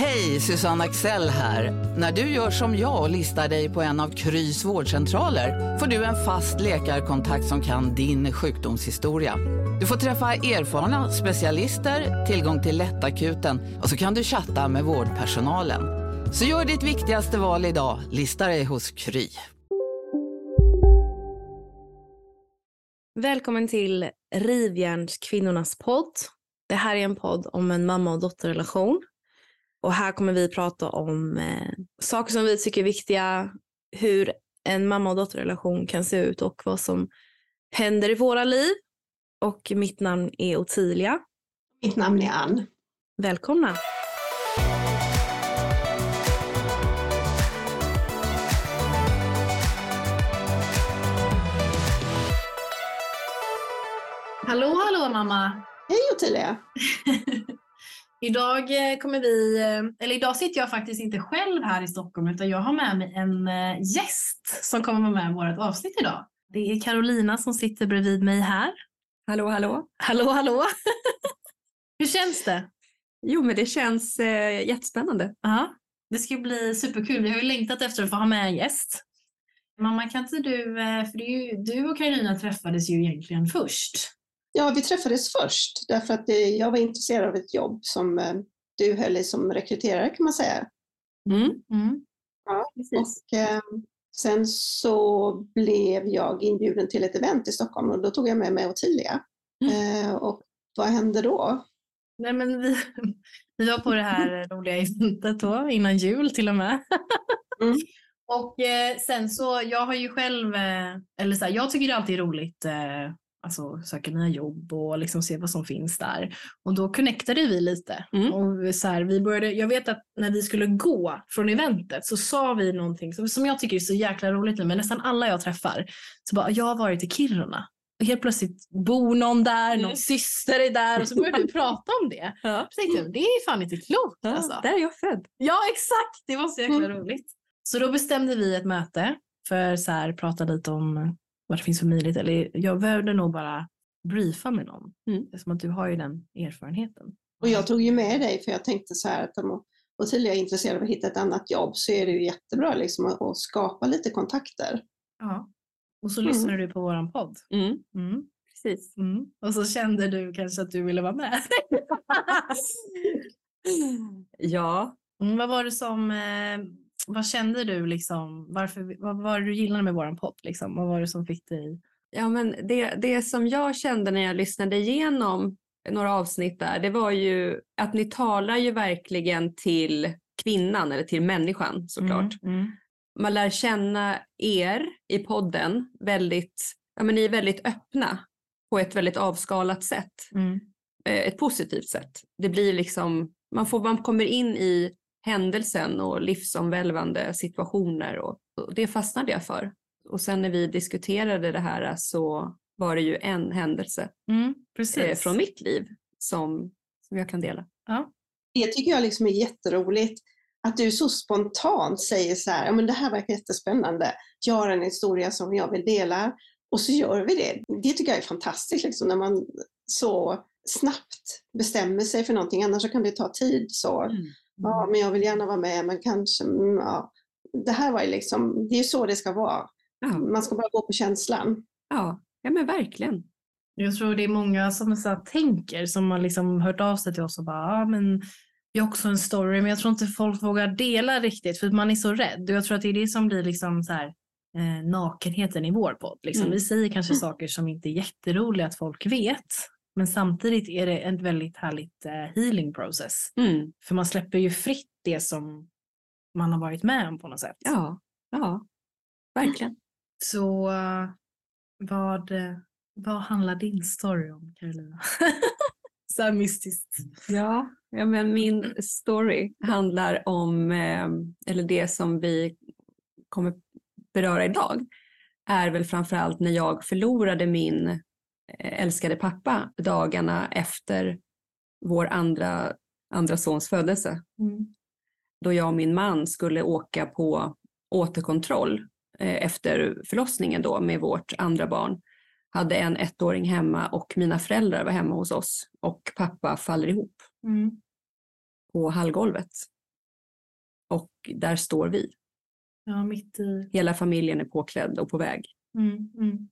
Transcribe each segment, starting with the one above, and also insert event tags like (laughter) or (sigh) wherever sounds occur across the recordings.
Hej, Susanne Axel här. När du gör som jag och listar dig på en av Krys vårdcentraler får du en fast läkarkontakt som kan din sjukdomshistoria. Du får träffa erfarna specialister, tillgång till lättakuten och så kan du chatta med vårdpersonalen. Så gör ditt viktigaste val idag, lista dig hos Kry. Välkommen till Rivjärnskvinnornas podd. Det här är en podd om en mamma och dotterrelation. Och här kommer vi prata om eh, saker som vi tycker är viktiga, hur en mamma och dotterrelation kan se ut och vad som händer i våra liv. Och mitt namn är Ottilia. Mitt namn är Ann. Välkomna! Hallå, hallå mamma! Hej Ottilia! (laughs) idag eh, kommer vi, eh, eller idag sitter jag faktiskt inte själv här i Stockholm utan jag har med mig en eh, gäst som kommer vara med i vårt avsnitt idag. Det är Carolina som sitter bredvid mig här. Hallå, hallå. Hallå, hallå. (laughs) Hur känns det? Jo, men det känns eh, jättespännande. Ja, det ska bli superkul. Vi har ju längtat efter att få ha med en gäst. Mamma, kan inte du, för ju, du och Carolina träffades ju egentligen först. Ja, vi träffades först därför att jag var intresserad av ett jobb som eh, du höll i som rekryterare kan man säga. Mm. Mm. Ja, och eh, sen så blev jag inbjuden till ett event i Stockholm och då tog jag med mig Ottilia. Mm. Eh, och vad hände då? Nej, men vi, vi var på det här roliga eventet då, innan jul till och med. Mm. Och eh, sen så, jag har ju själv, eh, eller så här, jag tycker det alltid är roligt eh, alltså, söka nya jobb och liksom se vad som finns där. Och då connectade vi lite. Mm. Och så här, vi började, jag vet att när vi skulle gå från eventet så sa vi någonting som, som jag tycker är så jäkla roligt nu, men nästan alla jag träffar, så bara, jag har varit i Kiruna. Och helt plötsligt bor någon där, någon mm. syster är där och så började vi (laughs) prata om det. Ja. Så tänkte jag, det är fan inte klokt. Ja, alltså. Där är jag född. Ja exakt, det var så jäkla mm. roligt. Så då bestämde vi ett möte för att prata lite om vad det finns för möjlighet. Eller jag behövde nog bara briefa med någon. Mm. Som att du har ju den erfarenheten. Och jag tog ju med dig för jag tänkte så här att om Ottilia är intresserad av att hitta ett annat jobb så är det ju jättebra liksom att, att skapa lite kontakter. Ja, och så mm. lyssnade du på våran podd. Mm. Mm. Precis. Mm. Och så kände du kanske att du ville vara med. (laughs) ja. Mm, vad var det som eh, vad kände du liksom? Varför, vad var det du gillade med våran podd? Liksom? Vad var det som fick dig? Ja, men det, det som jag kände när jag lyssnade igenom några avsnitt där, det var ju att ni talar ju verkligen till kvinnan eller till människan såklart. Mm, mm. Man lär känna er i podden väldigt, ja men ni är väldigt öppna på ett väldigt avskalat sätt. Mm. Eh, ett positivt sätt. Det blir liksom, man, får, man kommer in i händelsen och livsomvälvande situationer och, och det fastnade jag för. Och sen när vi diskuterade det här så var det ju en händelse mm, eh, från mitt liv som, som jag kan dela. Ja. Det tycker jag liksom är jätteroligt. Att du så spontant säger så här, men det här verkar jättespännande. Jag har en historia som jag vill dela. Och så gör vi det. Det tycker jag är fantastiskt liksom, när man så snabbt bestämmer sig för någonting. Annars så kan det ta tid. Så. Mm. Ja, men jag vill gärna vara med, men kanske, mm, ja. Det här var ju liksom, det är så det ska vara. Ja. Man ska bara gå på känslan. Ja, ja men verkligen. Jag tror det är många som så här, tänker, som har liksom hört av sig till oss och bara, ja men jag har också en story, men jag tror inte folk vågar dela riktigt för man är så rädd. Och jag tror att det är det som blir liksom så här, eh, nakenheten i vår podd. Liksom. Mm. Vi säger kanske mm. saker som inte är jätteroliga att folk vet. Men samtidigt är det en väldigt härligt uh, healing process. Mm. För man släpper ju fritt det som man har varit med om på något sätt. Ja, ja verkligen. Så uh, vad, vad handlar din story om Carolina? (laughs) Så här mystiskt. Ja, Ja, men min story handlar om, eh, eller det som vi kommer beröra idag, är väl framförallt när jag förlorade min eh, älskade pappa dagarna efter vår andra, andra sons födelse. Mm. Då jag och min man skulle åka på återkontroll eh, efter förlossningen då med vårt andra barn. Hade en ettåring hemma och mina föräldrar var hemma hos oss och pappa faller ihop mm. på hallgolvet. Och där står vi. Ja, mitt i... Hela familjen är påklädd och på väg. Mm, mm.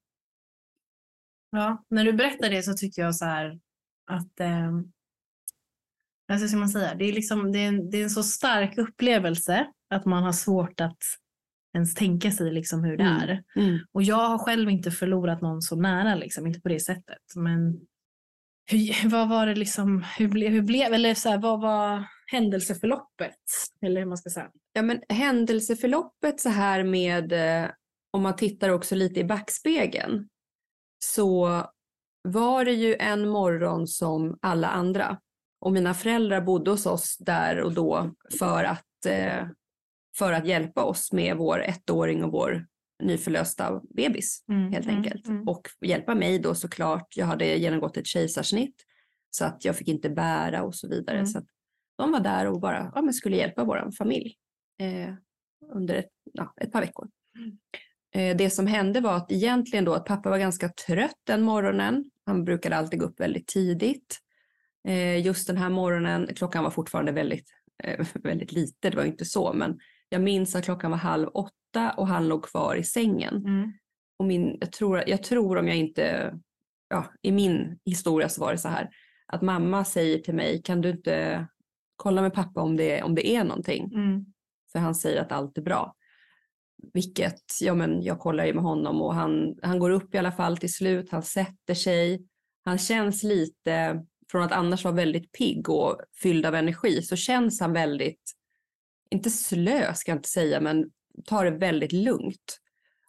Ja, när du berättar det så tycker jag så här att eh, alltså ska man säga, det är, liksom, det, är en, det är en så stark upplevelse att man har svårt att ens tänka sig liksom hur det mm. är. Mm. Och jag har själv inte förlorat någon så nära, liksom, inte på det sättet. Men hur, (laughs) vad var det liksom, hur, ble, hur blev, eller så här, vad var händelseförloppet? Eller hur man ska säga. Ja, men händelseförloppet så här med, eh, om man tittar också lite i backspegeln, så var det ju en morgon som alla andra. Och mina föräldrar bodde hos oss där och då för att, eh, för att hjälpa oss med vår ettåring och vår nyförlösta bebis mm, helt mm, enkelt. Mm. Och hjälpa mig då såklart. Jag hade genomgått ett kejsarsnitt så att jag fick inte bära och så vidare. Mm. Så de var där och bara ja, men skulle hjälpa vår familj eh, under ett, ja, ett par veckor. Eh, det som hände var att egentligen då att pappa var ganska trött den morgonen. Han brukade alltid gå upp väldigt tidigt. Eh, just den här morgonen, klockan var fortfarande väldigt, eh, (laughs) väldigt lite, det var inte så, men jag minns att klockan var halv åtta och han låg kvar i sängen. Mm. Och min, jag, tror, jag tror om jag inte, ja, i min historia så var det så här, att mamma säger till mig, kan du inte kolla med pappa om det, om det är någonting? Mm. För han säger att allt är bra. Vilket, ja men jag kollar ju med honom och han, han går upp i alla fall till slut, han sätter sig. Han känns lite, från att annars vara väldigt pigg och fylld av energi, så känns han väldigt, inte slö ska jag inte säga, men tar det väldigt lugnt.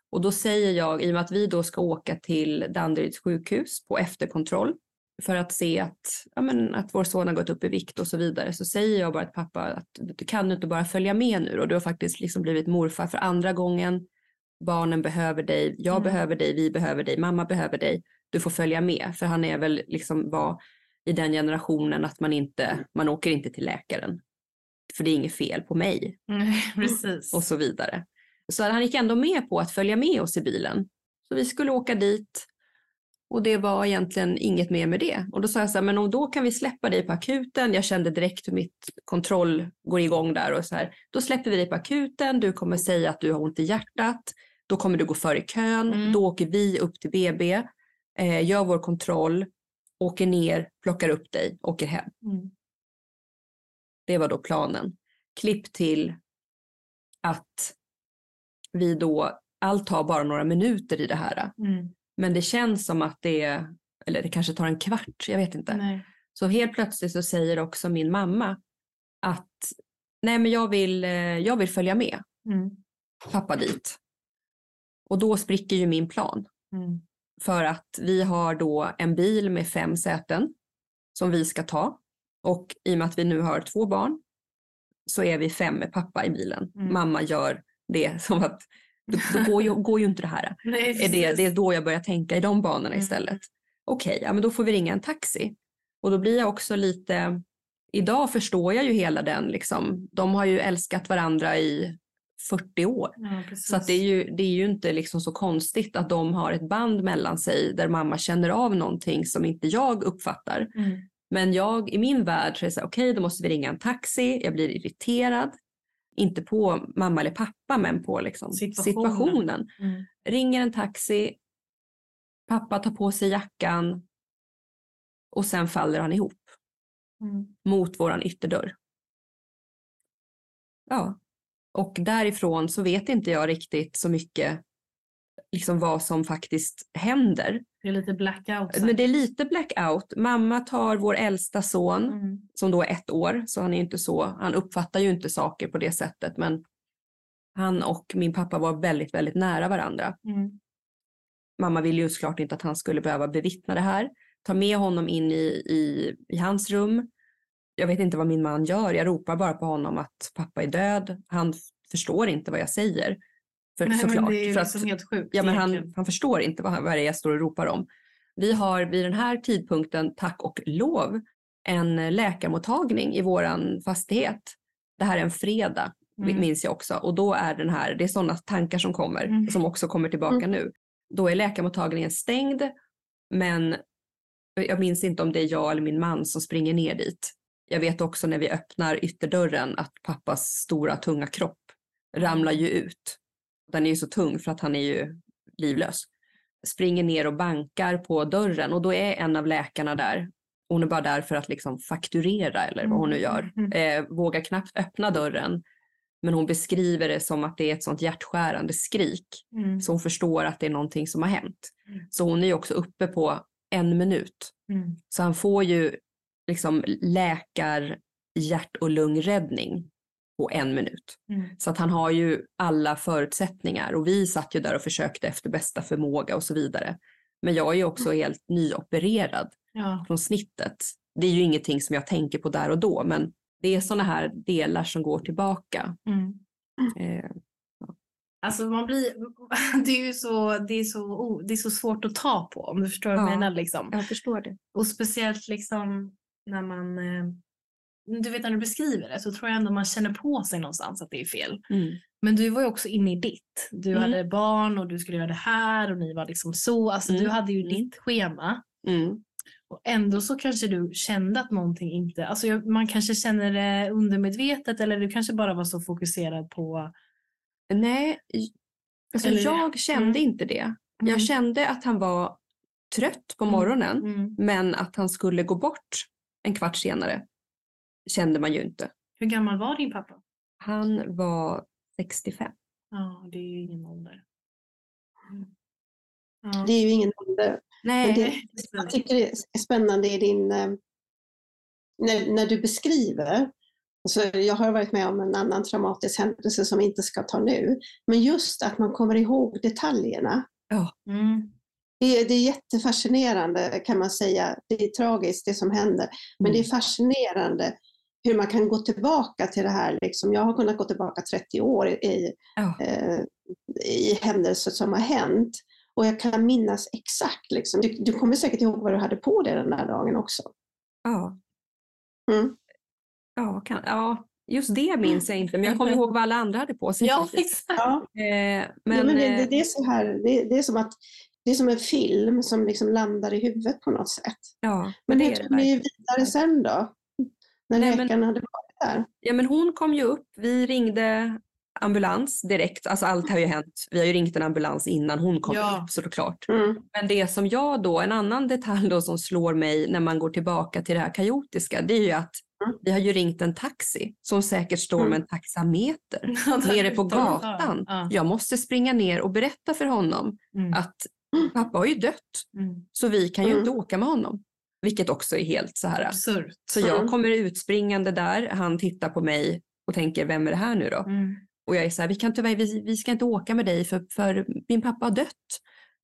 Och då säger jag, i och med att vi då ska åka till Danderyds sjukhus på efterkontroll för att se att, ja, men, att vår son har gått upp i vikt och så vidare, så säger jag bara till pappa att du kan inte bara följa med nu och du har faktiskt liksom blivit morfar för andra gången. Barnen behöver dig, jag mm. behöver dig, vi behöver dig, mamma behöver dig. Du får följa med, för han är väl liksom var i den generationen att man inte, man åker inte till läkaren. För det är inget fel på mig. Mm, precis. Och så vidare. Så han gick ändå med på att följa med oss i bilen. Så vi skulle åka dit och det var egentligen inget mer med det. Och då sa jag så här, men då kan vi släppa dig på akuten. Jag kände direkt hur mitt kontroll går igång där och så här. Då släpper vi dig på akuten. Du kommer säga att du har ont i hjärtat. Då kommer du gå före kön. Mm. Då åker vi upp till BB, eh, gör vår kontroll, åker ner, plockar upp dig, åker hem. Mm. Det var då planen. Klipp till att vi då, allt tar bara några minuter i det här. Mm. Men det känns som att det är, eller det kanske tar en kvart, jag vet inte. Nej. Så helt plötsligt så säger också min mamma att nej men jag vill, eh, jag vill följa med mm. pappa dit. Och då spricker ju min plan. Mm. För att vi har då en bil med fem säten som vi ska ta. Och i och med att vi nu har två barn så är vi fem med pappa i bilen. Mm. Mamma gör det som att då, då går, ju, går ju inte det här. (laughs) Nej, det, det är då jag börjar tänka i de banorna mm. istället. Okej, okay, ja, men då får vi ringa en taxi. Och då blir jag också lite, idag förstår jag ju hela den, liksom. de har ju älskat varandra i 40 år. Ja, så det, är ju, det är ju inte liksom så konstigt att de har ett band mellan sig där mamma känner av någonting som inte jag uppfattar. Mm. Men jag i min värld så är det så här, okej okay, då måste vi ringa en taxi, jag blir irriterad inte på mamma eller pappa men på liksom situationen. situationen. Mm. Ringer en taxi, pappa tar på sig jackan och sen faller han ihop mm. mot våran ytterdörr. Ja, och därifrån så vet inte jag riktigt så mycket liksom vad som faktiskt händer. Det är lite blackout. Men det är lite blackout. Mamma tar vår äldsta son mm. som då är ett år, så han är inte så, han uppfattar ju inte saker på det sättet, men han och min pappa var väldigt, väldigt nära varandra. Mm. Mamma ville ju såklart inte att han skulle behöva bevittna det här. Ta med honom in i, i, i hans rum jag vet inte vad min man gör. Jag ropar bara på honom att pappa är död. Han förstår inte vad jag säger. För, Nej, såklart. men det är liksom att, helt sjukt. ja, men han, han förstår inte vad, vad det är jag står och ropar om. Vi har vid den här tidpunkten, tack och lov, en läkarmottagning i våran fastighet. Det här är en fredag, Mm. minns jag också. Och då är den här, det är sådana tankar som kommer, Mm. som också kommer tillbaka nu. Då är läkarmottagningen stängd, men jag minns inte om det är jag eller min man som springer ner dit. Jag vet också när vi öppnar ytterdörren att pappas stora tunga kropp ramlar ju ut. Den är ju så tung för att han är ju livlös. Springer ner och bankar på dörren och då är en av läkarna där. Hon är bara där för att liksom fakturera eller vad hon nu gör. Mm. Eh, vågar knappt öppna dörren. Men hon beskriver det som att det är ett sånt hjärtskärande skrik. Mm. Så hon förstår att det är någonting som har hänt. Mm. Så hon är ju också uppe på en minut. Mm. Så han får ju liksom läkar hjärt och lungräddning på en minut. Mm. Så att han har ju alla förutsättningar och vi satt ju där och försökte efter bästa förmåga och så vidare. Men jag är ju också helt nyopererad Ja. från snittet. Det är ju ingenting som jag tänker på där och då, men det är sådana här delar som går tillbaka. Mm. Eh, Alltså man blir, (laughs) det är ju så, det är så, o- det är så svårt att ta på om du förstår vad jag Ja. menar. Liksom. jag förstår det. Och speciellt liksom när man, eh, du vet när du beskriver det så tror jag ändå man känner på sig någonstans att det är fel. Mm. Men du var ju också inne i ditt. Du Mm. hade barn och du skulle göra det här och ni var liksom så. Alltså du Mm. hade ju Mm. ditt schema. Mm. Och ändå så kanske du kände att någonting inte, alltså man kanske känner det undermedvetet eller du kanske bara var så fokuserad på Nej, alltså Eller- jag kände inte det. Mm. Jag kände att han var trött på Mm. morgonen, Mm. men att han skulle gå bort en kvart senare kände man ju inte. Hur gammal var din pappa? Han var 65. Ja, det är ju ingen ålder. Mm. Ja. Det är ju ingen ålder. Men det, Nej, jag tycker det är spännande i din, eh, när, när du beskriver, alltså jag har varit med om en annan traumatisk händelse som vi inte ska ta nu, men just att man kommer ihåg detaljerna. Mm. Det, är- det är jättefascinerande kan man säga. Det är tragiskt det som händer, men det är fascinerande hur man kan gå tillbaka till det här. Liksom. Jag har kunnat gå tillbaka 30 år i, Ja. eh, i händelser som har hänt. Och jag kan minnas exakt. Liksom. Du, du kommer säkert ihåg vad du hade på dig den där dagen också. Ja. Mm. Ja, kan, ja, just det minns jag inte, men jag kommer ihåg vad alla andra hade på sig. Ja, faktiskt. exakt. Ja, Eh, men, men, men det, eh, det, är så här, det, det, är som att, det är som en film som liksom landar i huvudet på något sätt. ja, Men det hur tog ni vidare sen då? När Nej, men- läkaren hade varit där? Ja, men hon kom ju upp. Vi ringde ambulans direkt. Alltså allt har ju hänt. Vi har ju ringt en ambulans innan hon kom Ja. upp såklart. Mm. Men det som jag då, en annan detalj då som slår mig när man går tillbaka till det här kaotiska, det är ju att Mm. vi har ju ringt en taxi som säkert står Mm. med en taxameter (laughs) nere på gatan. Ja. Jag måste springa ner och berätta för honom Mm. att pappa har ju dött, Mm. så vi kan ju Mm. inte åka med honom. Vilket också är helt så här. Absurt. Så jag Mm. kommer utspringande där, han tittar på mig och tänker, vem är det här nu då? Mm. Och jag är så här, vi, kan tyvärr, vi, vi ska inte åka med dig för, för min pappa har dött.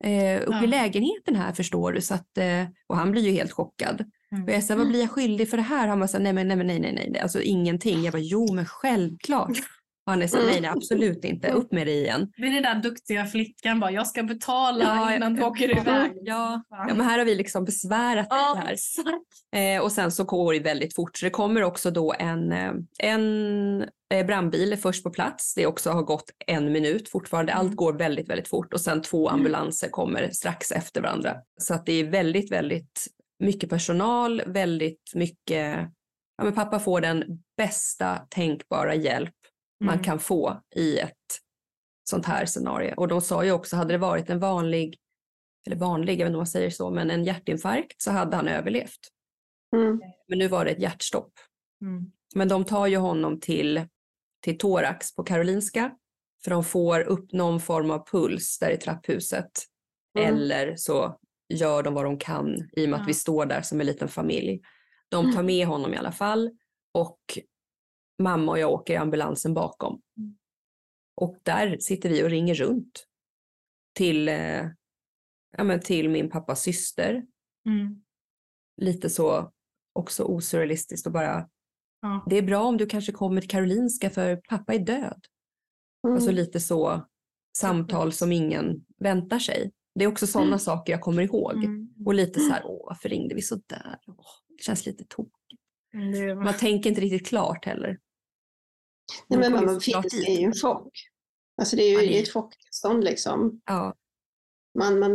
Eh, upp Ja. i lägenheten här förstår du. Så att, eh, och han blir ju helt chockad. Mm. Och jag säger, vad blir jag skyldig för det här? Han bara, nej, men, nej, nej, nej, nej, alltså ingenting. Jag bara, jo men självklart. (laughs) Och han är så här, nej, nej, absolut inte, upp med dig igen. Det är den där duktiga flickan bara, jag ska betala Ja, innan du åker ja, iväg. Ja, ja, men här har vi liksom besvärat Ja, här. exakt. Eh, och sen så går det väldigt fort. Så det kommer också då en, eh, en eh, brandbil är först på plats. Det också har gått en minut fortfarande. Allt Mm. går väldigt, väldigt fort. Och sen två ambulanser kommer strax efter varandra. Så att det är väldigt, väldigt mycket personal, väldigt mycket... Ja, men pappa får den bästa tänkbara hjälp man Mm. kan få i ett sånt här scenario. Och de sa ju också, hade det varit en vanlig, eller vanlig, jag vet inte om man säger så, men en hjärtinfarkt så hade han överlevt. Mm. Men nu var det ett hjärtstopp. Mm. Men de tar ju honom till, till thorax på Karolinska. För de får upp någon form av puls där i trapphuset. Mm. Eller så gör de vad de kan i och med att vi står där som en liten familj. De tar med honom i alla fall. Och mamma och jag åker i ambulansen bakom. Mm. Och där sitter vi och ringer runt. Till, eh, ja, men till min pappas syster Mm. lite så också osurrealistiskt och bara Ja. Det är bra om du kanske kommer till Karolinska för pappa är död. Mm. Alltså lite så samtal som ingen väntar sig. Det är också sådana saker jag kommer ihåg. Mm. Och lite så här, åh varför ringde vi så där? Åh, det känns lite tokigt. Mm, det- Man tänker inte riktigt klart heller. Nej, men man det är ju en chock. Alltså det är ju är- ett chocktillstånd liksom. Ja, Man, man,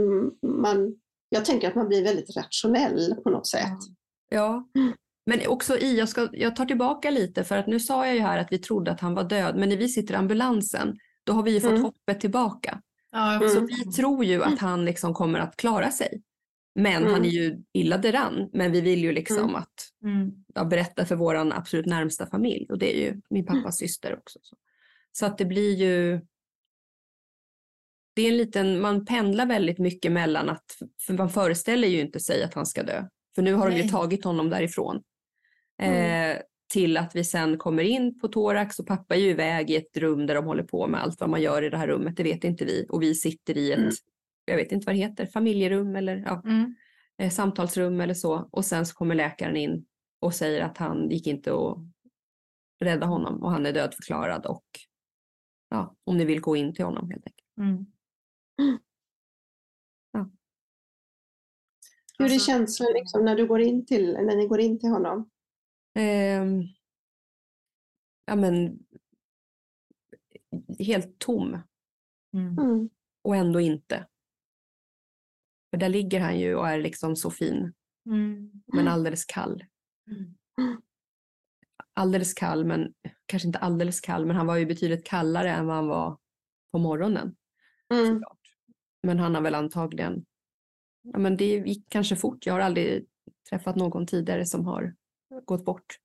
man, jag tänker att man blir väldigt rationell på något sätt. ja. Men också i, jag, ska, jag tar tillbaka lite för att nu sa jag ju här att vi trodde att han var död. Men när vi sitter i ambulansen, då har vi ju fått Mm. hoppet tillbaka. Ja, Mm. Så vi tror ju att han liksom kommer att klara sig. Men Mm. han är ju illa däran. Men vi vill ju liksom Mm. att Mm. ja, berätta för vår absolut närmsta familj. Och det är ju min pappas syster också. Så, så att det blir ju... Det är en liten, man pendlar väldigt mycket mellan att, för man föreställer ju inte sig att han ska dö. För nu har de ju Nej. tagit honom därifrån. Mm. Eh, till att vi sen kommer in på thorax och pappa är ju iväg i ett rum där de håller på med allt vad man gör i det här rummet, det vet inte vi. Och vi sitter i ett, Mm. Jag vet inte vad det heter, familjerum eller ja, Mm. eh, samtalsrum eller så. Och sen så kommer läkaren in och säger att han gick inte att rädda honom och han är dödförklarad och ja, om ni vill gå in till honom helt enkelt. Mm. (gasps) Hur är Alltså- känslan liksom, när, du går in till, när ni går in till honom? Ehm, ja men helt tom. Mm. och ändå inte. För där ligger han ju och är liksom så fin Mm. men alldeles kall. Mm. Alldeles kall men kanske inte alldeles kall men han var ju betydligt kallare än vad han var på morgonen. Mm. Men han har väl antagligen, ja men det gick kanske fort. Jag har aldrig träffat någon tidigare som har gått bort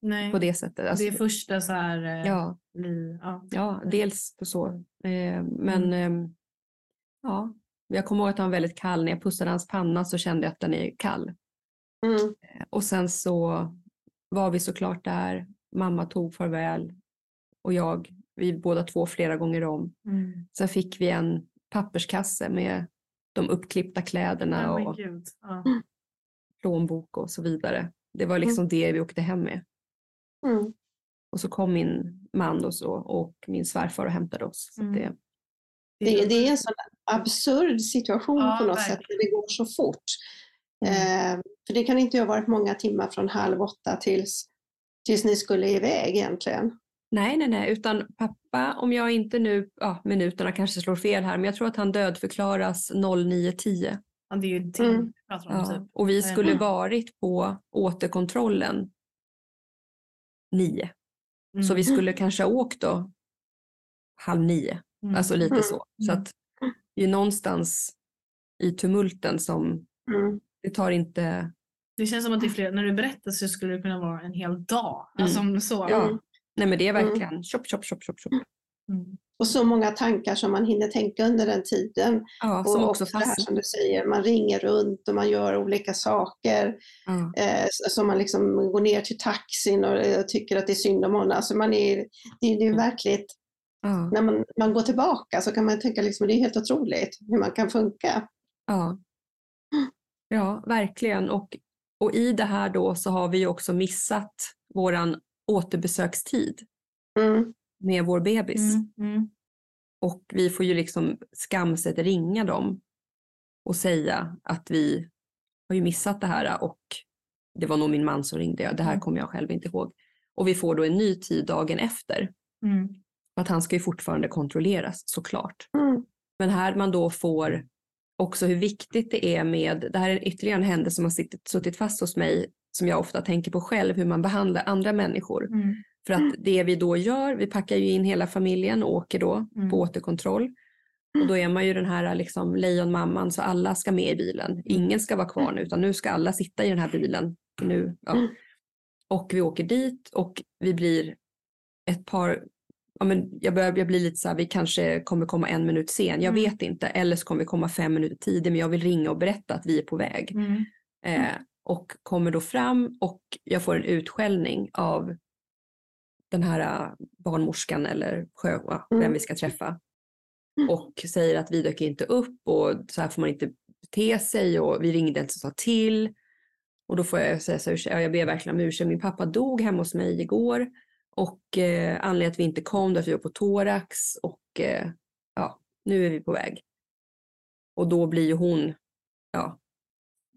Nej, på det sättet. Alltså, det är första så här... eh, ja, Liv. Ja. ja, dels på så. Eh, men Mm. eh, ja, jag kommer ihåg att han var väldigt kall. När jag pussade hans panna så kände jag att den är kall. Mm. Och sen så var vi såklart där. Mamma tog farväl och jag, vi båda två flera gånger om. Mm. Sen fick vi en papperskasse med de uppklippta kläderna men och. Ja. plånbok och så vidare. Det var liksom det vi åkte hem med. Mm. Och så kom min man och, så, och min svärfar och hämtade oss. Så Mm. det, Det, det är en sån absurd situation Ja, på något verkligen. sätt när det går så fort. Mm. Eh, för det kan inte ha varit många timmar från halv åtta tills, tills ni skulle iväg egentligen. nej, nej, nej, utan pappa, om jag inte nu, ja, minuterna kanske slår fel här, men jag tror att han dödförklaras 09.10. Ja, det är ju det Mm. pratar om. Ja. Typ. Och vi skulle varit på återkontrollen 9. Så vi Mm. skulle kanske ha åkt då halv nio. Mm. Alltså lite Mm. så. Så Mm. att det är någonstans i tumulten som Mm. det tar inte... Det känns som att det är fler, när du berättar så skulle det kunna vara en hel dag. Alltså om så. Ja. Mm. Nej men det är Mm. verkligen chop, chop, chop, chop, chop. Mm. Och så många tankar som man hinner tänka under den tiden. Ja, Och också det här som du säger, man ringer runt och man gör olika saker. Ja. Eh, som man liksom går ner till taxin och eh, tycker att det är synd om honom. Alltså man är, det, är- det är verkligt, Ja. när man, man går tillbaka så kan man tänka liksom, det är helt otroligt hur man kan funka. Ja. ja, verkligen. Och, och i det här då så har vi ju också missat våran återbesökstid Mm. med vår bebis. Mm. Mm. Och vi får ju liksom skamset ringa dem och säga att vi har ju missat det här och det var nog min man som ringde. Det här Mm. kommer jag själv inte ihåg. Och vi får då en ny tid dagen efter. Mm. Att han ska ju fortfarande kontrolleras såklart. Mm. Men här man då får också hur viktigt det är med, det här är ytterligare en händelse som har suttit, suttit fast hos mig som jag ofta tänker på själv, hur man behandlar andra människor. Mm. För att det vi då gör, vi packar ju in hela familjen och åker då Mm. på återkontroll. Och då är man ju den här liksom lejonmamman så alla ska med i bilen. Ingen ska vara kvar nu utan nu ska alla sitta i den här bilen. Nu, ja. Mm. Och vi åker dit och vi blir ett par, ja men jag börjar jag blir lite så här, vi kanske kommer komma en minut sen, jag Mm. vet inte. Eller så kommer vi komma fem minuter tidigare men jag vill ringa och berätta att vi är på väg. Mm. Eh, och kommer då fram och jag får en utskällning av den här äh, barnmorskan eller sjö, vem Mm. vi ska träffa. Och säger att vi dök inte upp och så här får man inte bete sig och vi ringde inte och sa till. Och då får jag säga så här, ja, jag ber verkligen om ursäkt. Min pappa dog hemma hos mig igår och eh, anledningen att vi inte kom att vi var på thorax och eh, ja, nu är vi på väg. Och då blir ju hon, ja,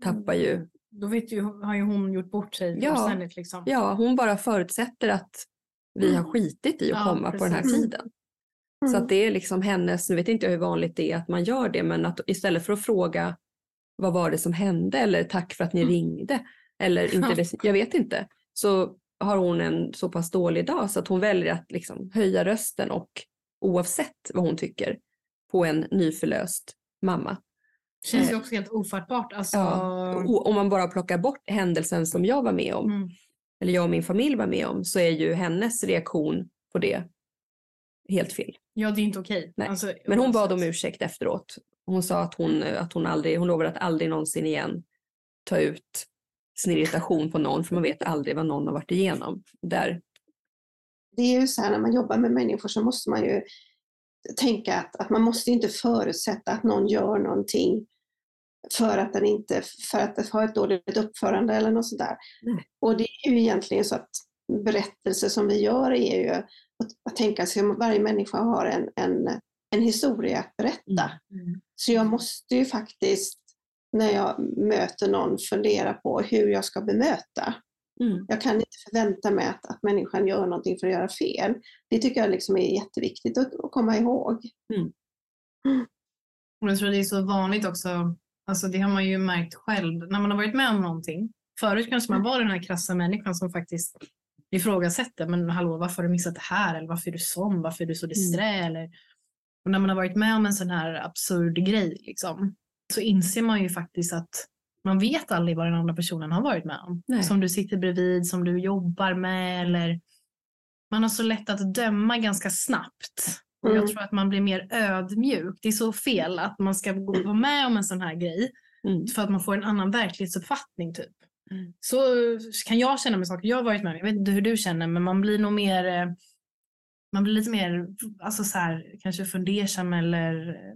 tappar ju. Då vet ju, har ju hon gjort bort sig Ja. fullständigt. Liksom. Ja, hon bara förutsätter att vi har skitit i att Ja, komma på den här precis. tiden. Så att det är liksom hennes, nu vet inte jag hur vanligt det är att man gör det, men att istället för att fråga vad var det som hände eller tack för att ni Mm. ringde eller inte, (laughs) jag vet inte, så har hon en så pass dålig dag så att hon väljer att liksom höja rösten och oavsett vad hon tycker på en nyförlöst mamma. känns ju också helt ofattbart. Alltså, Ja. Om man bara plockar bort händelsen som jag var med om, Mm. eller jag och min familj var med om, så är ju hennes reaktion på det helt fel. Ja, det är inte okej. Nej. Alltså, Men hon bad om ursäkt efteråt. Hon sa att hon, att hon aldrig, hon lovade att aldrig någonsin igen ta ut sin irritation på någon, för man vet aldrig vad någon har varit igenom. Där, det är ju så här när man jobbar med människor så måste man ju tänka att, att man måste inte förutsätta att någon gör någonting för att den inte, för att den har ett dåligt uppförande eller något sådär. Nej. Och det är ju egentligen så att berättelser som vi gör är ju att, att tänka sig att varje människa har en, en, en historia att berätta. Mm. Så jag måste ju faktiskt när jag möter någon fundera på hur jag ska bemöta. mm. Jag kan inte förvänta mig att, att människan gör någonting för att göra fel. Det tycker jag liksom är jätteviktigt att, att komma ihåg. Och jag tror det är så vanligt också, alltså det har man ju märkt själv när man har varit med om någonting. Förut kanske man var den här krassa människan som faktiskt ifrågasätter, men hallå varför har du missat det här? Eller varför är du sån? Varför är du så disträ? Eller, och när man har varit med om en sån här absurd grej liksom, så inser man ju faktiskt att man vet aldrig vad den andra personen har varit med om. Nej. Som du sitter bredvid, som du jobbar med eller man har så lätt att döma ganska snabbt. Mm. jag tror att man blir mer ödmjuk. Det är så fel att man ska gå vara med om en sån här grej Mm. för att man får en annan verklighetsuppfattning. Typ. Mm. Så kan jag känna med saker jag har varit med om. Jag vet inte hur du känner men man blir nog mer eh, man blir lite mer alltså så här, kanske fundersam eller eh,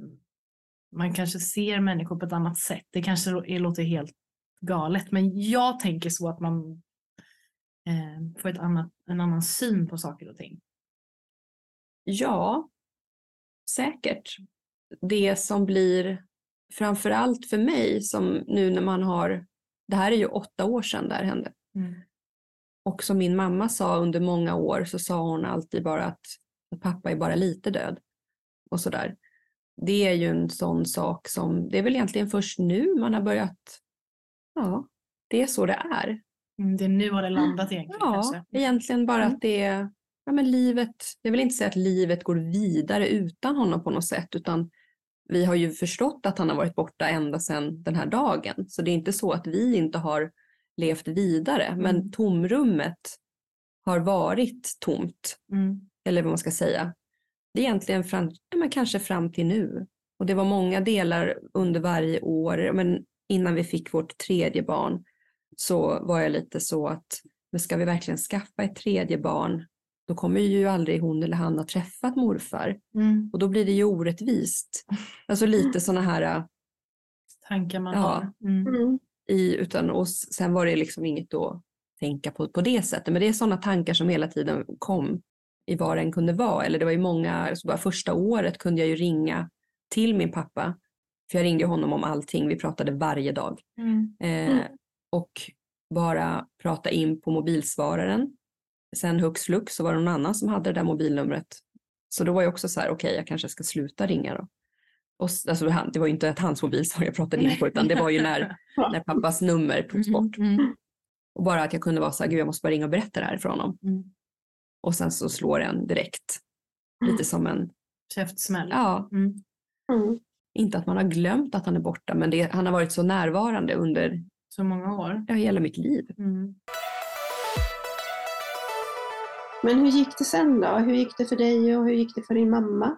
man kanske ser människor på ett annat sätt. Det kanske låter helt galet men jag tänker så att man eh, får ett annat, en annan syn på saker och ting. Ja, säkert. Det som blir framför allt för mig som nu när man har, det här är ju åtta år sedan det här hände. Och som min mamma sa under många år så sa hon alltid bara att, att pappa är bara lite död. Och sådär. Det är ju en sån sak som, det är väl egentligen först nu man har börjat, ja, det är så det är. Mm, det nu har det landat egentligen Ja, kanske. egentligen bara Mm. att det är, ja men livet, jag vill inte säga att livet går vidare utan honom på något sätt, utan vi har ju förstått att han har varit borta ända sedan den här dagen. Så det är inte så att vi inte har levt vidare, men Mm. tomrummet har varit tomt, Mm. eller vad man ska säga. Det är egentligen fram, ja, men kanske fram till nu. Och det var många delar under varje år, men innan vi fick vårt tredje barn så var jag lite så att, men ska vi verkligen skaffa ett tredje barn, då kommer ju aldrig hon eller han ha träffat morfar. Mm. Och då blir det ju orättvist. Alltså lite sådana här, äh, Tankar man Ja. har. Mm. Mm. i, utan, och sen var det liksom inget att tänka på på det sättet. Men det är sådana tankar som hela tiden kom i vad den kunde vara. Eller det var ju många, alltså bara första året kunde jag ju ringa till min pappa. För jag ringde honom om allting, vi pratade varje dag. Mm. Eh, och bara prata in på mobilsvararen. Sen hux flux så var det någon annan som hade det där mobilnumret. Så då var jag också så här, okej jag kanske ska sluta ringa då. Och, alltså, det var ju inte ett hans mobilsvar jag pratade in på utan det var ju när, (laughs) när pappas nummer togs bort. Mm. Mm. Och bara att jag kunde vara så här, gud jag måste bara ringa och berätta det här för honom. Mm. Och sen så slår den direkt. Lite som en, Käftsmäll. ja, Mm. Mm. inte att man har glömt att han är borta men det, han har varit så närvarande under Så många år. ja, hela mitt liv. Mm. Men hur gick det sen då? Hur gick det för dig och hur gick det för din mamma?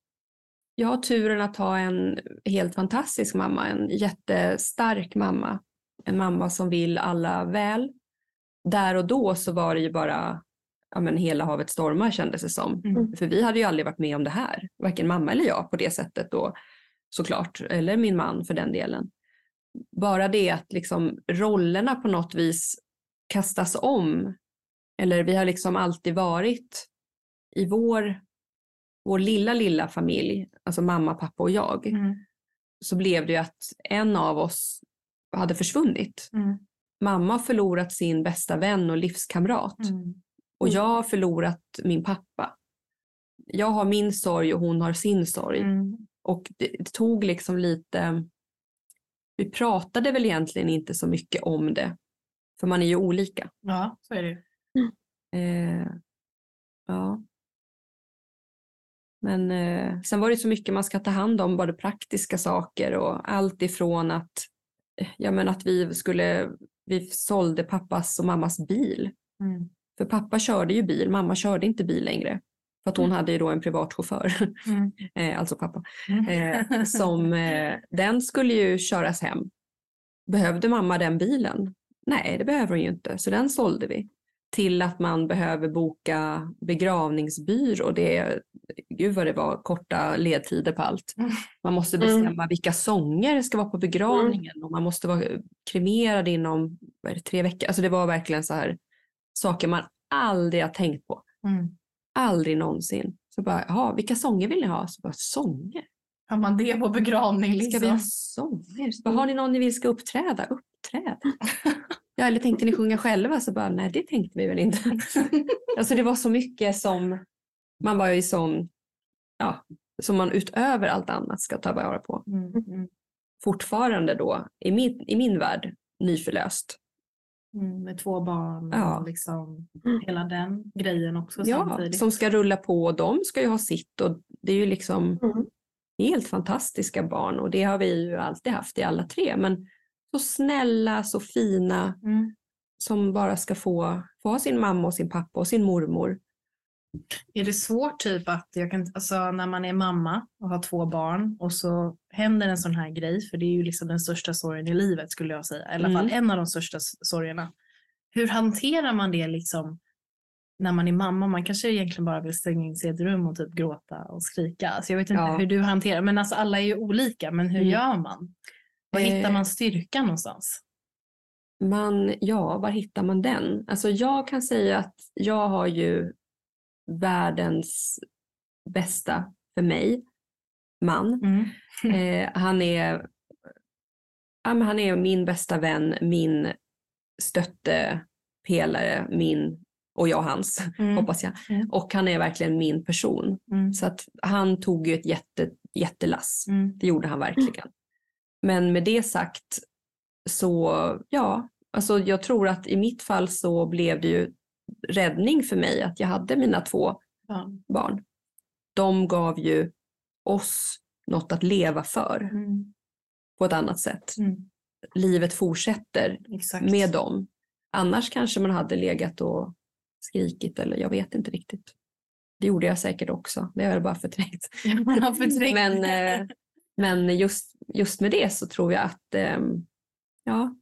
Jag har turen att ha en helt fantastisk mamma, en jättestark mamma. En mamma som vill alla väl. Där och då så var det ju bara ja, men hela havet stormar kändes det som. Mm. För vi hade ju aldrig varit med om det här, varken mamma eller jag på det sättet då såklart, eller min man för den delen. Bara det att liksom rollerna på något vis kastas om. Eller vi har liksom alltid varit i vår, vår lilla, lilla familj, alltså mamma, pappa och jag, Mm. så blev det ju att en av oss hade försvunnit. Mm. Mamma har förlorat sin bästa vän och livskamrat Mm. och jag har förlorat min pappa. Jag har min sorg och hon har sin sorg. Mm. Och det, det tog liksom lite... Vi pratade väl egentligen inte så mycket om det. För man är ju olika. Ja, så är det ju. Eh, ja. Men eh, sen var det så mycket man ska ta hand om, både praktiska saker och allt ifrån att, ja, men att vi skulle, vi sålde pappas och mammas bil. Mm. För pappa körde ju bil, mamma körde inte bil längre. För att hon Mm. hade ju då en privatchaufför, Mm. (laughs) eh, alltså pappa. Mm. Eh, (laughs) som, eh, den skulle ju köras hem. Behövde mamma den bilen? Nej, det behöver hon ju inte, så den sålde vi. Till att man behöver boka begravningsbyrå. Det, gud vad det var korta ledtider på allt. Mm. Man måste Mm. bestämma vilka sånger ska vara på begravningen och man måste vara kremerad inom är det, tre veckor. Alltså det var verkligen så här saker man aldrig har tänkt på. Mm. Aldrig någonsin. Så bara, jaha, vilka sånger vill ni ha? Så bara, sånger? Har man det på begravning Ska liksom? vi ha sånger? Så bara, har ni någon ni vill ska uppträda? Uppträd. (laughs) ja, eller tänkte ni sjunga själva? Så bara, nej det tänkte vi väl inte. (laughs) alltså det var så mycket som man var i sån, ja, som man utöver allt annat ska ta vara på. Mm. Mm. Fortfarande då, i min, i min värld, nyförlöst. Mm. Med två barn Ja. och liksom Mm. hela den grejen också Ja, samtidigt. som ska rulla på och de ska ju ha sitt och det är ju liksom Mm. helt fantastiska barn och det har vi ju alltid haft i alla tre. Men så snälla, så fina Mm. som bara ska få, få ha sin mamma och sin pappa och sin mormor. Är det svårt typ att, jag kan, alltså, när man är mamma och har två barn och så händer en sån här grej, för det är ju liksom den största sorgen i livet skulle jag säga, i alla fall Mm. en av de största sorgerna. Hur hanterar man det liksom när man är mamma? Man kanske egentligen bara vill stänga in sig i ett rum och typ gråta och skrika. Alltså jag vet inte Ja. hur du hanterar, men alltså alla är ju olika, men hur Mm. gör man? Var Eh. hittar man styrkan någonstans? Man, ja, var hittar man den? Alltså jag kan säga att jag har ju världens bästa för mig man. Mm. (laughs) Eh, han, är, ja, men han är min bästa vän, min stöttepelare, min och jag hans, Mm. hoppas jag. Mm. Och han är verkligen min person. Mm. Så att han tog ju ett jätte, jättelass. Mm. Det gjorde han verkligen. Men med det sagt så, ja, alltså jag tror att i mitt fall så blev det ju räddning för mig att jag hade mina två Ja. barn. De gav ju oss något att leva för Mm. på ett annat sätt. Mm. Livet fortsätter Exakt. med dem. Annars kanske man hade legat och skrikit eller jag vet inte riktigt. Det gjorde jag säkert också. Det har jag bara förträngt. (laughs) Man har förträngt. Men, eh, men just, just med det så tror jag att ehm, ja,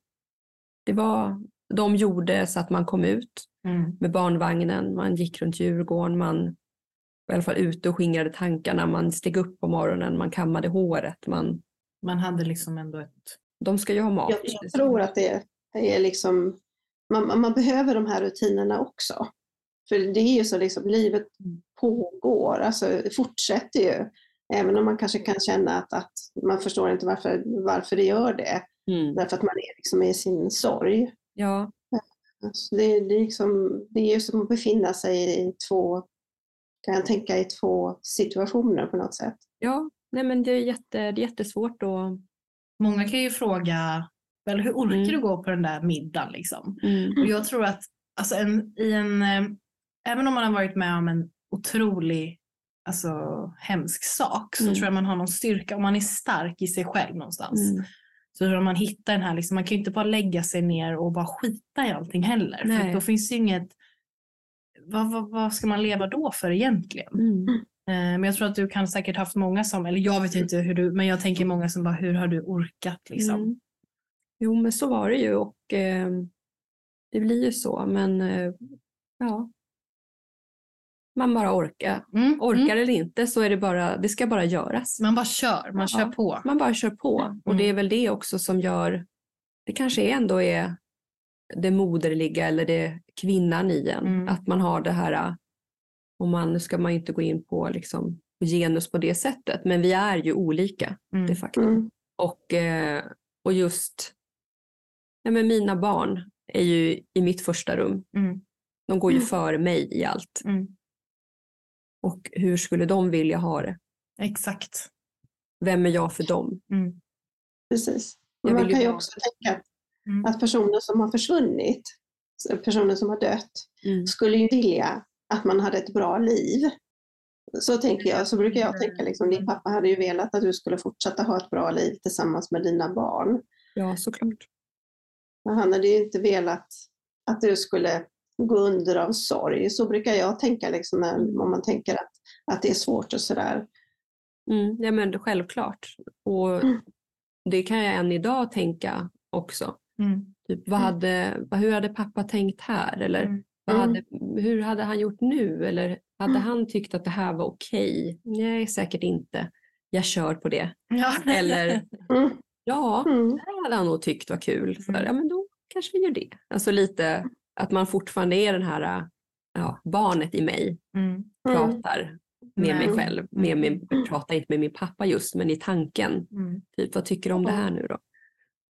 det var, de gjorde så att man kom ut Mm. med barnvagnen, man gick runt Djurgården, man var i alla fall ute och skingrade tankarna, man steg upp på morgonen, man kammade håret, man, Man hade liksom ändå ett... de ska ju ha mat. Jag, jag tror att det är liksom, man, man behöver de här rutinerna också. För det är ju så liksom, livet pågår, alltså det fortsätter ju. Även om man kanske kan känna att, att man förstår inte varför, varför det gör det. Mm. Därför att man är liksom i sin sorg. Ja. Så det, det, är liksom, det är ju som att befinna sig i två, kan jag tänka, i två situationer på något sätt. Ja, nej men det är, jätte, det är jättesvårt att... Många kan ju fråga, väl, hur orkar Mm. du gå på den där middagen? Liksom? Mm. Och jag tror att alltså en, i en, eh, även om man har varit med om en otrolig alltså, hemsk sak så Mm. tror jag man har någon styrka, om man är stark i sig själv någonstans. Mm. Så tror jag man hittar den här, liksom, man kan ju inte bara lägga sig ner och bara skita i allting heller. För Nej. att då finns ju inget, vad, vad, vad ska man leva då för egentligen? Mm. Eh, Men jag tror att du kan säkert haft många som, eller jag vet inte hur du, men jag tänker många som bara, hur har du orkat liksom? Mm. Jo, men så var det ju och eh, det blir ju så. Men eh, ja, man bara orkar. Mm, Orkar mm. eller inte så är det bara, det ska bara göras. Man bara kör, man Ja. kör på. Man bara kör på. Och det är väl det också som gör, det kanske ändå är det moderliga eller det kvinnan i en. Mm. Att man har det här, och man, nu ska man inte gå in på liksom, genus på det sättet, men vi är ju olika Mm. de facto. Mm. Och, eh, och just, ja, men mina barn är ju i mitt första rum. Mm. De går ju Mm. före mig i allt. Mm. Och hur skulle de vilja ha det? Exakt. Vem är jag för dem? Mm. Precis. Jag Men man kan ju ha- också tänka att, Mm. att personer som har försvunnit, personer som har dött, Mm. skulle ju vilja att man hade ett bra liv. Så tänker jag, så brukar jag tänka, liksom, din pappa hade ju velat att du skulle fortsätta ha ett bra liv tillsammans med dina barn. Ja, såklart. Men han hade ju inte velat att du skulle gå under av sorg. Så brukar jag tänka liksom, när, om man tänker att, att det är svårt och sådär. Mm, ja, men det- självklart. Och Mm. det kan jag än idag tänka också. Mm. Typ, vad hade, vad- hur hade pappa tänkt här? Eller Mm. vad Mm. hade, hur hade han gjort nu? Eller hade Mm. han tyckt att det här var okej? Nej, säkert inte. Jag kör på det. Ja. (laughs) Eller Mm. ja, Mm. det här hade han nog tyckt var kul. För, Mm. ja, men då kanske vi gör det. Alltså lite att man fortfarande är den här ja, barnet i mig. Mm. Mm. Pratar med mig Nej. själv. Med min, pratar inte med min pappa just, men i tanken. Mm. Typ, vad tycker du om det här nu då?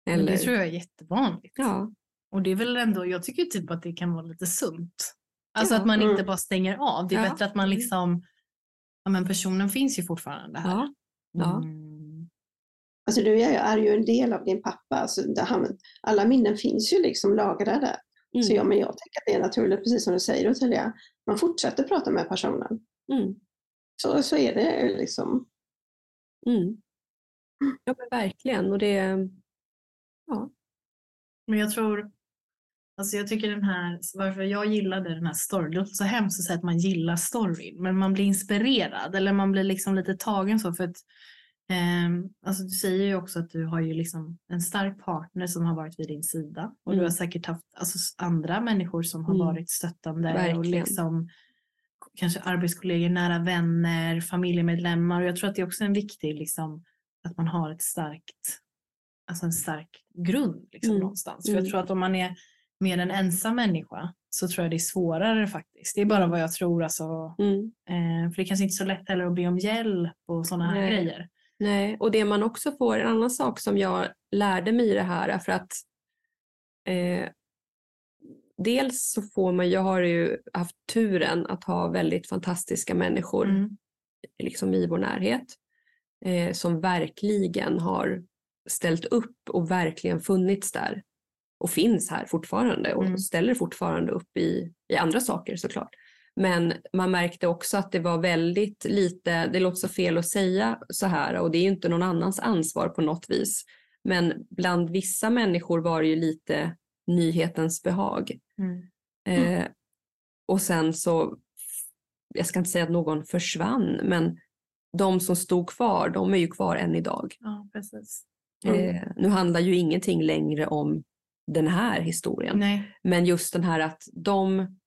Men Det tror jag är jättevanligt. Ja, Och det är väl ändå, jag tycker typ att det kan vara lite sunt. Alltså Ja. att man Mm. inte bara stänger av. Det är Ja. bättre att man liksom, ja men personen finns ju fortfarande här. ja, ja. Mm. Alltså du är, ju en del av din pappa. Alltså, han, alla minnen finns ju liksom lagrade. Mm. Så ja, men jag tänker att det är naturligt, precis som du säger Ottilia. Man fortsätter prata med personen. Mm. Så, så är det liksom. Mm. Ja, men verkligen. Och det, ja. Men jag tror, alltså jag tycker den här, varför jag gillade den här storyn, det låter så hemskt att säga att man gillar storyn, men man blir inspirerad eller man blir liksom lite tagen så för att alltså du säger ju också att du har ju liksom en stark partner som har varit vid din sida och du Mm. har säkert haft alltså, andra människor som har Mm. varit stöttande och Verkligen. liksom kanske arbetskollegor, nära vänner, familjemedlemmar och jag tror att det är också en viktig liksom att man har ett starkt alltså en stark grund liksom, Mm. någonstans. För Mm. jag tror att om man är mer en ensam människa så tror jag det är svårare faktiskt. Det är bara vad jag tror. Alltså, Mm. eh, för det är kanske inte så lätt heller att be om hjälp och sådana här Nej. grejer. Nej, och det man också får, en annan sak som jag lärde mig i det här är för att eh, dels så får man, jag har ju haft turen att ha väldigt fantastiska människor Mm. liksom i vår närhet eh, som verkligen har ställt upp och verkligen funnits där och finns här fortfarande och Mm. ställer fortfarande upp i, i andra saker såklart. Men man märkte också att det var väldigt lite, det låter så fel att säga så här och det är ju inte någon annans ansvar på något vis. Men bland vissa människor var det ju lite nyhetens behag. Mm. Eh, och sen så, jag ska inte säga att någon försvann, men de som stod kvar, de är ju kvar än idag. Ja, precis. Mm. Eh, nu handlar ju ingenting längre om den här historien, Nej. men just den här att de,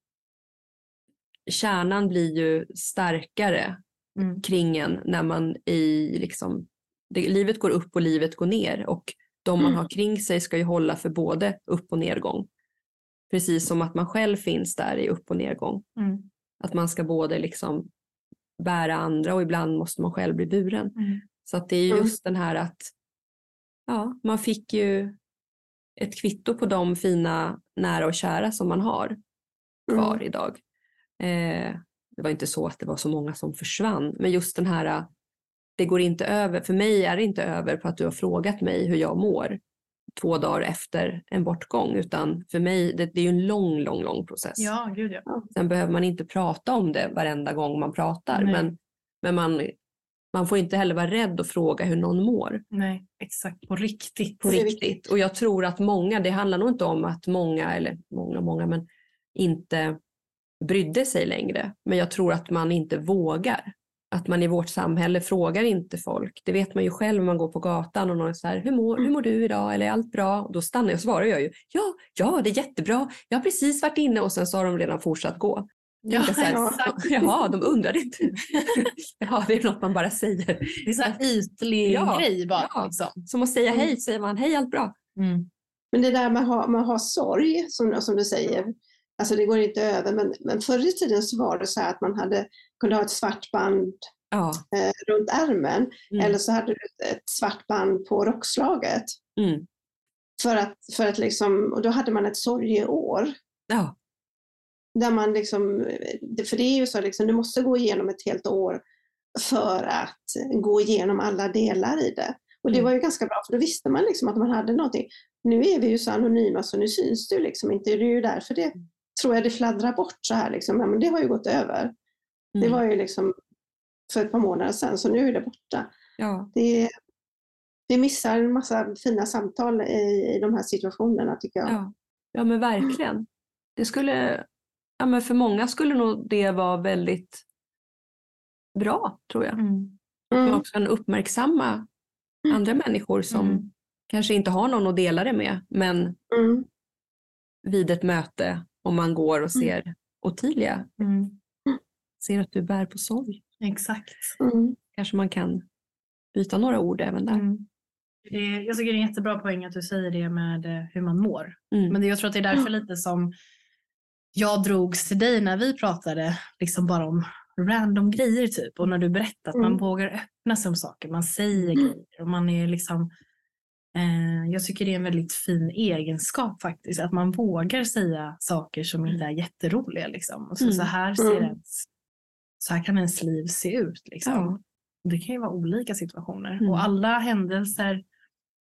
kärnan blir ju starkare Mm. kring en när man i liksom, det, livet går upp och livet går ner och de man har kring sig ska ju hålla för både upp och nedgång. Precis som att man själv finns där i upp och nedgång. Mm. Att man ska både liksom bära andra och ibland måste man själv bli buren. Mm. Så att det är Mm. just den här att ja, man fick ju ett kvitto på de fina nära och kära som man har kvar mm. idag. Eh, det var inte så att det var så många som försvann, men just den här, det går inte över, för mig är det inte över på att du har frågat mig hur jag mår två dagar efter en bortgång, utan för mig, det, det är ju en lång, lång, lång process. Ja, gud ja. Sen behöver man inte prata om det varenda gång man pratar, men, men man, man får inte heller vara rädd att fråga hur någon mår. Nej, exakt. På riktigt. På riktigt. Och jag tror att många, det handlar nog inte om att många, eller många, många, men inte brydde sig längre. Men jag tror att man inte vågar. Att man i vårt samhälle frågar inte folk. Det vet man ju själv om man går på gatan och någon är så här, hur mår, hur mår du idag? Eller är allt bra? Och då stannar jag och svarar jag ju, ja, ja, det är jättebra. Jag har precis varit inne och sen så har de redan fortsatt gå. Ja, här, ja. Jaha, de undrar inte. (laughs) ja, det är något man bara säger. Det är en ytlig ja, grej bara. Ja. Liksom. Som att säga mm. hej, säger man hej, allt bra. Mm. Men det där med att ha, med att ha sorg, som, som du säger, alltså det går inte över, men, men förr i tiden så var det så att man hade, kunde ha ett svart band ja. eh, runt ärmen, mm. eller så hade du ett, svart band på rockslaget. Mm. För att, för att liksom, och då hade man ett sorgeår. Ja. Där man liksom, för det är ju så liksom, du måste gå igenom ett helt år för att gå igenom alla delar i det. Och det mm. var ju ganska bra för då visste man liksom att man hade någonting. Nu är vi ju så anonyma så nu syns det liksom inte. Det är ju därför det mm. Tror jag det fladdrar bort så här. Liksom. men det har ju gått över. Mm. Det var ju liksom för ett par månader sedan så nu är det borta. Ja. Det, vi missar en massa fina samtal i, i de här situationerna tycker jag. Ja, ja men verkligen. Det skulle ja, men för många skulle nog det vara väldigt bra, tror jag. Mm. Att man också kan uppmärksamma andra människor som mm. kanske inte har någon att dela det med, men mm. vid ett möte, om man går och ser mm. Ottilia, mm. ser att du bär på sorg. Exakt. Mm. Kanske man kan byta några ord även där. Mm. Jag tycker det är en jättebra poäng att du säger det med eh, hur man mår. Men jag tror att det är därför lite som jag drogs till dig när vi pratade liksom bara om random grejer typ och när du berättade att mm. man vågar öppna sig om saker, man säger mm. grejer och man är liksom jag tycker det är en väldigt fin egenskap faktiskt, att man vågar säga saker som inte är jätteroliga. Liksom. Och så, mm. så, här ser mm. ens, så här kan ens liv se ut. Liksom. Ja. Det kan ju vara olika situationer och mm. alla händelser,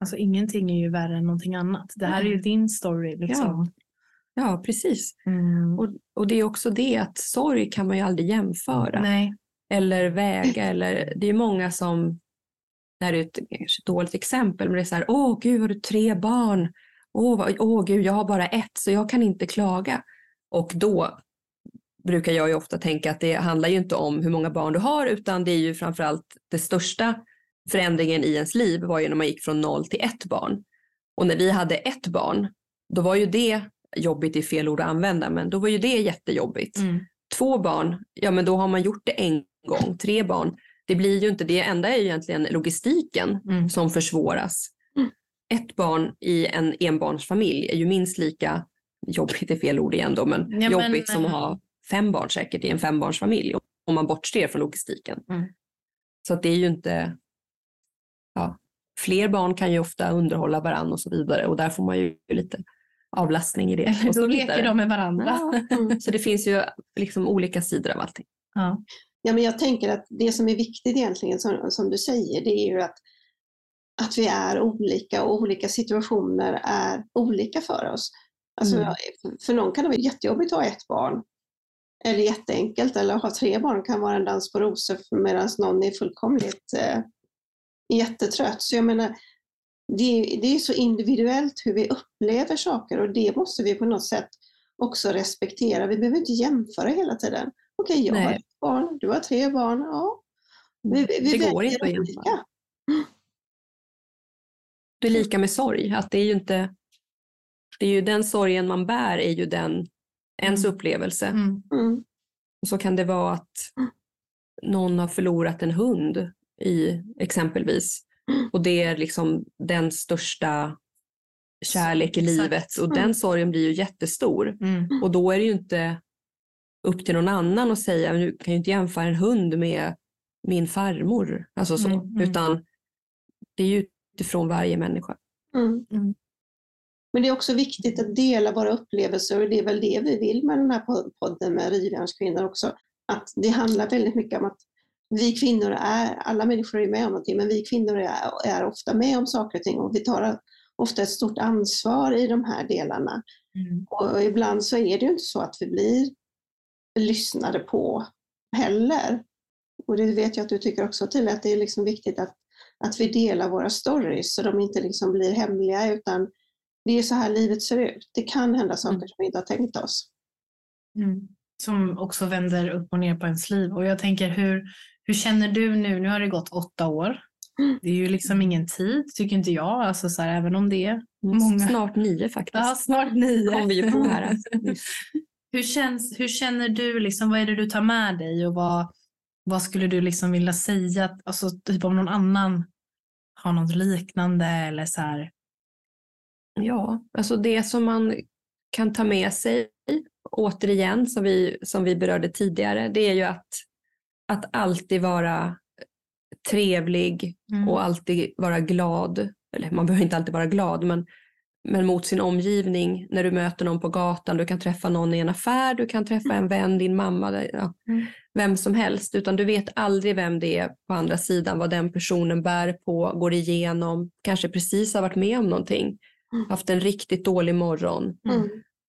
alltså ingenting är ju värre än någonting annat. Det här är ju din story. Liksom. Ja. Ja, precis. Mm. Och, och det är också det att sorg kan man ju aldrig jämföra. Nej. Eller väga. Eller, det är många som, det här är ett, ett dåligt exempel, men det är så här, åh gud har du tre barn? Åh, åh gud, jag har bara ett så jag kan inte klaga. Och då brukar jag ju ofta tänka att det handlar ju inte om hur många barn du har utan det är ju framförallt det största förändringen i ens liv var ju när man gick från noll till ett barn. Och när vi hade ett barn, då var ju det jobbigt är fel ord att använda, men då var ju det jättejobbigt. Mm. Två barn, ja men då har man gjort det en gång. Tre barn, det blir ju inte det. enda är ju egentligen logistiken mm. som försvåras. Mm. Ett barn i en enbarnsfamilj är ju minst lika jobbigt, är fel ord igen då, men ja, jobbigt men, som att ha fem barn säkert i en fembarnsfamilj om man bortser från logistiken. Mm. Så att det är ju inte, ja, fler barn kan ju ofta underhålla varandra och så vidare och där får man ju lite avlastning i det. Och Då leker de med varandra. Ja. Mm. Så det finns ju liksom olika sidor av allting. Ja. Ja, men jag tänker att det som är viktigt egentligen, som, som du säger, det är ju att, att vi är olika och olika situationer är olika för oss. Alltså, mm. För någon kan det vara jättejobbigt att ha ett barn, eller jätteenkelt, eller att ha tre barn kan vara en dans på rosor medan någon är fullkomligt eh, jättetrött. Så jag menar, det, det är så individuellt hur vi upplever saker och det måste vi på något sätt också respektera. Vi behöver inte jämföra hela tiden. Okej, okay, jag Nej. har barn, du har tre barn. Ja. Vi, vi det går inte att jämföra. Det är lika med sorg, att det är ju inte det är ju den sorgen man bär är ju den ens mm. upplevelse. Mm. Mm. Och så kan det vara att någon har förlorat en hund i exempelvis och det är liksom den största kärlek i livet och den sorgen blir ju jättestor. Mm. Och då är det ju inte upp till någon annan att säga, du kan ju inte jämföra en hund med min farmor. Alltså så. Mm. mm. Utan det är ju utifrån varje människa. Mm. mm. Men det är också viktigt att dela våra upplevelser och det är väl det vi vill med den här podden med Rivjärnskvinnor också. Att det handlar väldigt mycket om att vi kvinnor är, alla människor är med om någonting, men vi kvinnor är, är ofta med om saker och ting och vi tar ofta ett stort ansvar i de här delarna. Mm. Och ibland så är det ju inte så att vi blir lyssnade på heller. Och det vet jag att du tycker också till att det är liksom viktigt att, att vi delar våra stories så de inte liksom blir hemliga utan det är så här livet ser ut. Det kan hända saker mm. som vi inte har tänkt oss. Mm. Som också vänder upp och ner på ens liv. Och jag tänker hur, hur känner du nu? Nu har det gått åtta år. Mm. Det är ju liksom ingen tid, tycker inte jag. Alltså så här, även om det är många... Snart nio faktiskt. Ja, snart nio. Kom vi ju på här. (laughs) hur, känns, hur känner du? Liksom, vad är det du tar med dig? Och vad, vad skulle du liksom vilja säga? Alltså, typ om någon annan har något liknande eller så här. Ja, alltså det som man kan ta med sig återigen som vi, som vi berörde tidigare, det är ju att, att alltid vara trevlig mm. och alltid vara glad. Eller man behöver inte alltid vara glad, men, men mot sin omgivning. När du möter någon på gatan, du kan träffa någon i en affär, du kan träffa en vän, din mamma, ja, mm. vem som helst. Utan du vet aldrig vem det är på andra sidan, vad den personen bär på, går igenom, kanske precis har varit med om någonting, mm. haft en riktigt dålig morgon. Mm.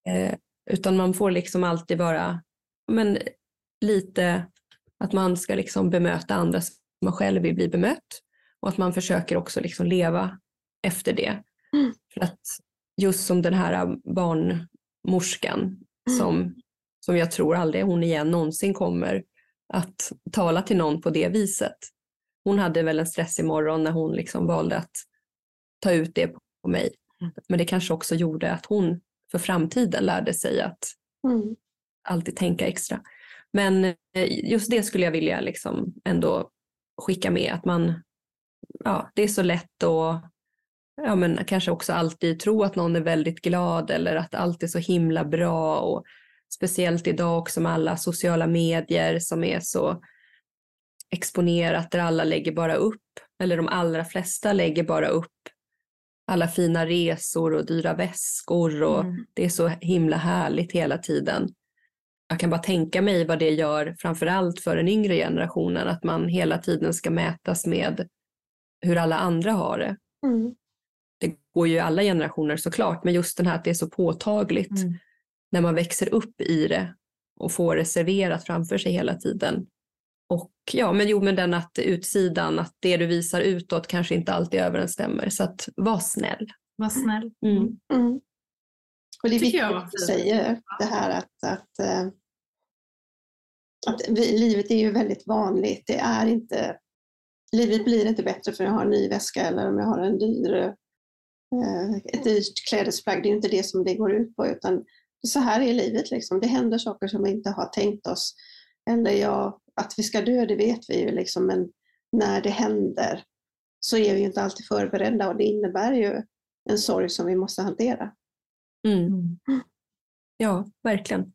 Eh, utan man får liksom alltid vara men, lite att man ska liksom bemöta andra som man själv vill bli bemött och att man försöker också liksom leva efter det. Mm. För att just som den här barnmorskan mm. som, som jag tror aldrig hon igen någonsin kommer att tala till någon på det viset. Hon hade väl en stressig morgon när hon liksom valde att ta ut det på mig. Men det kanske också gjorde att hon för framtiden lärde sig att mm. alltid tänka extra. Men eh, just det skulle jag vilja liksom ändå skicka med att man, ja, det är så lätt att ja, men kanske också alltid tro att någon är väldigt glad eller att allt är så himla bra och speciellt idag också med alla sociala medier som är så exponerat där alla lägger bara upp, eller de allra flesta lägger bara upp alla fina resor och dyra väskor och mm. det är så himla härligt hela tiden. Jag kan bara tänka mig vad det gör framförallt för den yngre generationen att man hela tiden ska mätas med hur alla andra har det. Mm. Det går ju i alla generationer såklart men just den här att det är så påtagligt mm. när man växer upp i det och får det serverat framför sig hela tiden. Och ja, men jo, men den att utsidan, att det du visar utåt kanske inte alltid överensstämmer. Så att var snäll. Var snäll. Mm. Mm. Och det är viktigt att du säger det här att, att, äh, att vi, livet är ju väldigt vanligt. Det är inte, livet blir inte bättre för att jag har en ny väska eller om jag har en dyr, ett dyrt klädesplagg. Det är inte det som det går ut på utan så här är livet. Liksom. Det händer saker som vi inte har tänkt oss. Eller jag att vi ska dö, det vet vi ju, liksom, men när det händer så är vi inte alltid förberedda och det innebär ju en sorg som vi måste hantera. Mm. Ja, verkligen.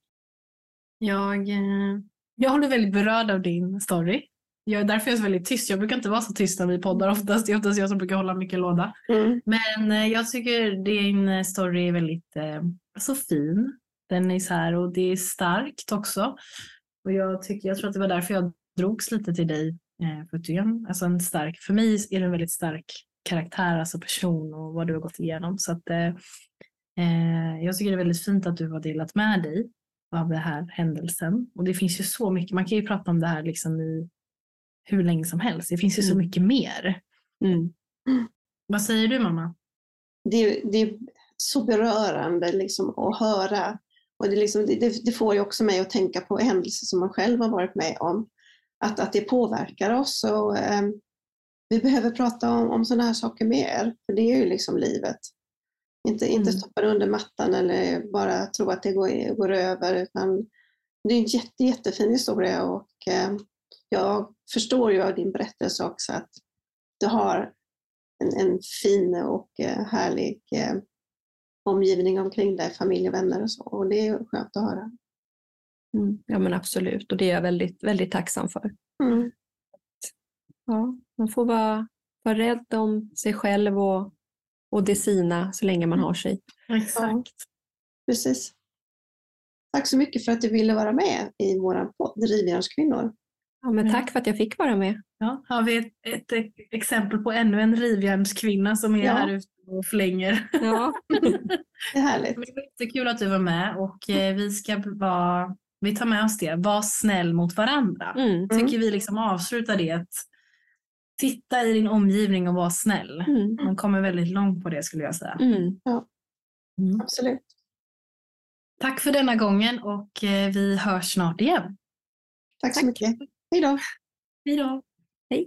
Jag, eh, jag håller väldigt berörd av din story. Jag är därför jag är så väldigt tyst. Jag brukar inte vara så tyst när vi poddar oftast. Det är oftast jag som brukar hålla mycket låda. Mm. Men eh, jag tycker din story är väldigt eh, så fin. Den är så här och det är starkt också. Och jag, tycker, jag tror att det var därför jag drogs lite till dig. Eh, för, att du alltså en stark, för mig är du en väldigt stark karaktär, alltså person och vad du har gått igenom. Så att, eh, eh, jag tycker det är väldigt fint att du har delat med dig av den här händelsen. Och det finns ju så mycket, man kan ju prata om det här liksom i hur länge som helst. Det finns ju mm. så mycket mer. Mm. Vad säger du mamma? Det, det är så berörande liksom att höra och det, liksom, det, det, får ju också mig att tänka på händelser som man själv har varit med om. Att, att det påverkar oss. Och, eh, vi behöver prata om, om sådana här saker mer, för det är ju liksom livet. Inte, inte mm. stoppa det under mattan eller bara tro att det går, går över. Utan det är en jätte, jättefin historia och eh, jag förstår ju av din berättelse också att du har en, en fin och eh, härlig eh, omgivning omkring dig, familj och vänner och så. Och det är skönt att höra. Mm, ja men absolut och det är jag väldigt, väldigt tacksam för. Mm. Ja, man får vara, vara rädd om sig själv och, och det sina så länge man har sig. Exakt. Precis. Tack så mycket för att du ville vara med i vår podd Rivjärnskvinnor. Ja, men tack för att jag fick vara med. Ja, har vi ett, ett exempel på ännu en rivjärnskvinna som är Ja. här ute och flänger. Ja. (laughs) Det är härligt. Men Det var jättekul att du var med och eh, vi ska vara, vi tar med oss det, var snäll mot varandra. Mm. Tycker vi liksom avslutar det. Att titta i din omgivning och var snäll. Mm. Man kommer väldigt långt på det skulle jag säga. Mm. Absolut. Tack för denna gången och eh, vi hörs snart igen. Tack så mycket. Hej då. Hej då! Hej.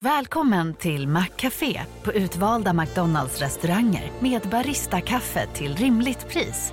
Välkommen till Maccafé på utvalda McDonalds restauranger med Baristakaffe till rimligt pris.